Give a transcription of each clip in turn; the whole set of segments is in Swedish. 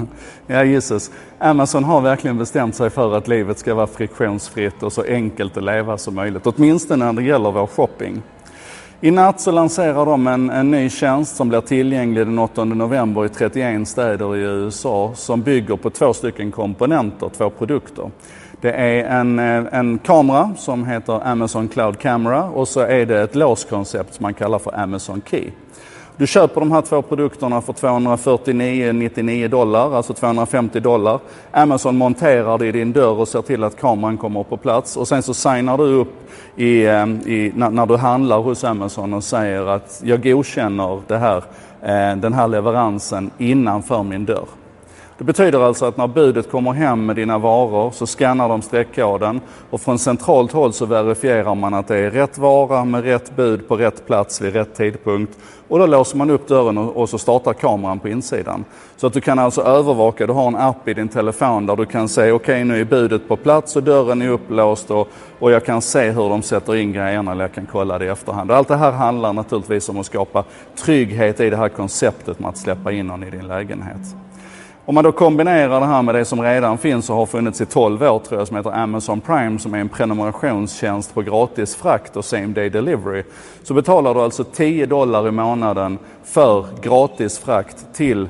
ja, Jesus. Amazon har verkligen bestämt sig för att livet ska vara friktionsfritt och så enkelt att leva som möjligt. Åtminstone när det gäller vår shopping. I natt så lanserar de en, en ny tjänst som blir tillgänglig den 8 november i 31 städer i USA som bygger på två stycken komponenter, två produkter. Det är en, eh, en kamera som heter Amazon Cloud Camera och så är det ett låskoncept som man kallar för Amazon Key. Du köper de här två produkterna för 249,99 dollar, alltså 250 dollar. Amazon monterar det i din dörr och ser till att kameran kommer på plats och sen så signar du upp i, eh, i, när, när, du handlar hos Amazon och säger att jag godkänner det här, eh, den här leveransen innanför min dörr. Det betyder alltså att när budet kommer hem med dina varor så skannar de streckkoden och från centralt håll så verifierar man att det är rätt vara med rätt bud på rätt plats vid rätt tidpunkt. Och då låser man upp dörren och så startar kameran på insidan. Så att du kan alltså övervaka, du har en app i din telefon där du kan se okej okay, nu är budet på plats och dörren är upplåst och, och jag kan se hur de sätter in grejerna eller jag kan kolla det i efterhand. Allt det här handlar naturligtvis om att skapa trygghet i det här konceptet med att släppa in någon i din lägenhet. Om man då kombinerar det här med det som redan finns och har funnits i 12 år tror jag som heter Amazon Prime som är en prenumerationstjänst på gratis frakt och same day delivery. Så betalar du alltså 10 dollar i månaden för gratis frakt till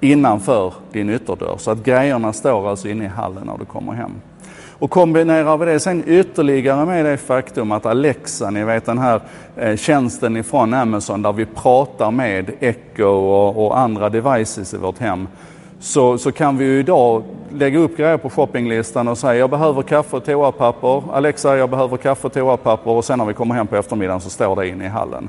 innanför din ytterdörr. Så att grejerna står alltså inne i hallen när du kommer hem. Och kombinerar vi det sen ytterligare med det faktum att Alexa, ni vet den här eh, tjänsten ifrån Amazon där vi pratar med Echo och, och andra devices i vårt hem så, så kan vi ju idag lägga upp grejer på shoppinglistan och säga jag behöver kaffe och toapapper. Alexa, jag behöver kaffe och toapapper och sen när vi kommer hem på eftermiddagen så står det inne i hallen.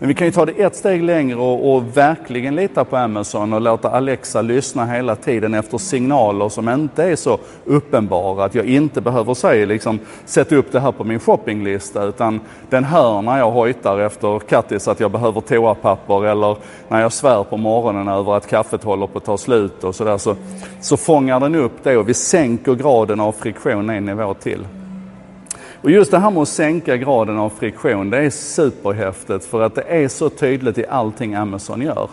Men vi kan ju ta det ett steg längre och, och, verkligen lita på Amazon och låta Alexa lyssna hela tiden efter signaler som inte är så uppenbara. Att jag inte behöver säga liksom, sätt upp det här på min shoppinglista utan den hör när jag hojtar efter Kattis att jag behöver toapapper eller när jag svär på morgonen över att kaffet håller på att ta slut och sådär så, så fångar den upp det och vi sänker graden av friktion en nivå till. Och just det här med att sänka graden av friktion, det är superhäftigt för att det är så tydligt i allting Amazon gör.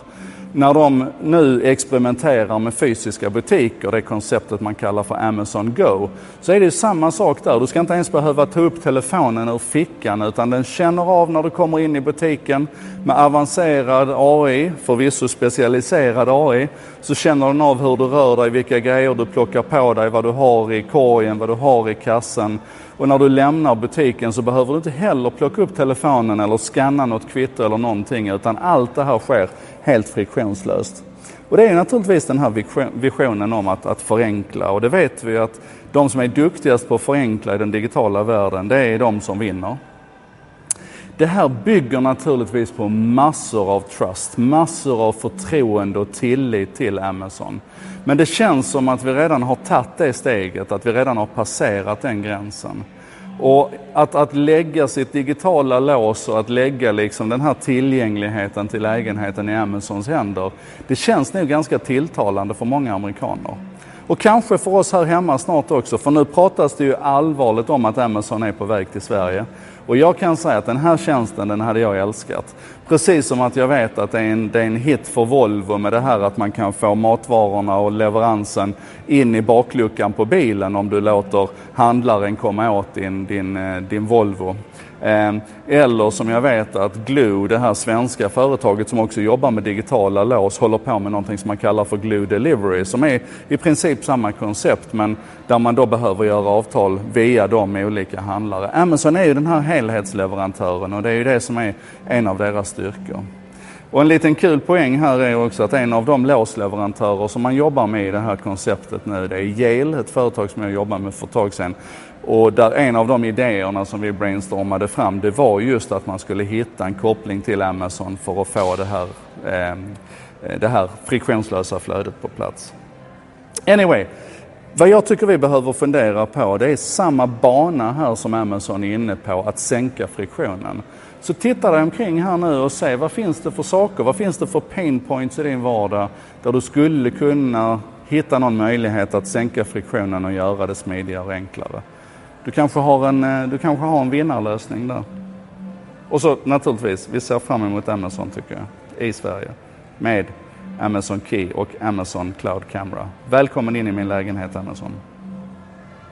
När de nu experimenterar med fysiska butiker, det konceptet man kallar för Amazon Go, så är det samma sak där. Du ska inte ens behöva ta upp telefonen ur fickan utan den känner av när du kommer in i butiken med avancerad AI, förvisso specialiserad AI, så känner den av hur du rör dig, vilka grejer du plockar på dig, vad du har i korgen, vad du har i kassen och när du lämnar butiken så behöver du inte heller plocka upp telefonen eller scanna något kvitto eller någonting utan allt det här sker helt friktionslöst. Och det är naturligtvis den här visionen om att, att förenkla och det vet vi att de som är duktigast på att förenkla i den digitala världen det är de som vinner. Det här bygger naturligtvis på massor av trust, massor av förtroende och tillit till Amazon. Men det känns som att vi redan har tagit det steget, att vi redan har passerat den gränsen. Och att, att lägga sitt digitala lås och att lägga liksom den här tillgängligheten till lägenheten i Amazons händer, det känns nog ganska tilltalande för många amerikaner. Och kanske för oss här hemma snart också, för nu pratas det ju allvarligt om att Amazon är på väg till Sverige. Och jag kan säga att den här tjänsten, den hade jag älskat. Precis som att jag vet att det är, en, det är en hit för Volvo med det här att man kan få matvarorna och leveransen in i bakluckan på bilen om du låter handlaren komma åt din, din, eh, din Volvo. Ehm, eller som jag vet att Glue, det här svenska företaget som också jobbar med digitala lås, håller på med någonting som man kallar för Glue Delivery som är i princip samma koncept men där man då behöver göra avtal via de olika handlare. Amazon är ju den här helhetsleverantören och det är ju det som är en av deras styrkor. Och en liten kul poäng här är också att en av de låsleverantörer som man jobbar med i det här konceptet nu, det är Yale, ett företag som jag jobbade med för ett tag sedan. Och där en av de idéerna som vi brainstormade fram, det var just att man skulle hitta en koppling till Amazon för att få det här, eh, det här friktionslösa flödet på plats. Anyway, vad jag tycker vi behöver fundera på det är samma bana här som Amazon är inne på, att sänka friktionen. Så titta dig omkring här nu och se vad finns det för saker, vad finns det för pain points i din vardag där du skulle kunna hitta någon möjlighet att sänka friktionen och göra det smidigare och enklare. Du kanske har en, eh, du kanske har en vinnarlösning där. Och så naturligtvis, vi ser fram emot Amazon tycker jag, i Sverige. Med Amazon Key och Amazon Cloud Camera. Välkommen in i min lägenhet Amazon.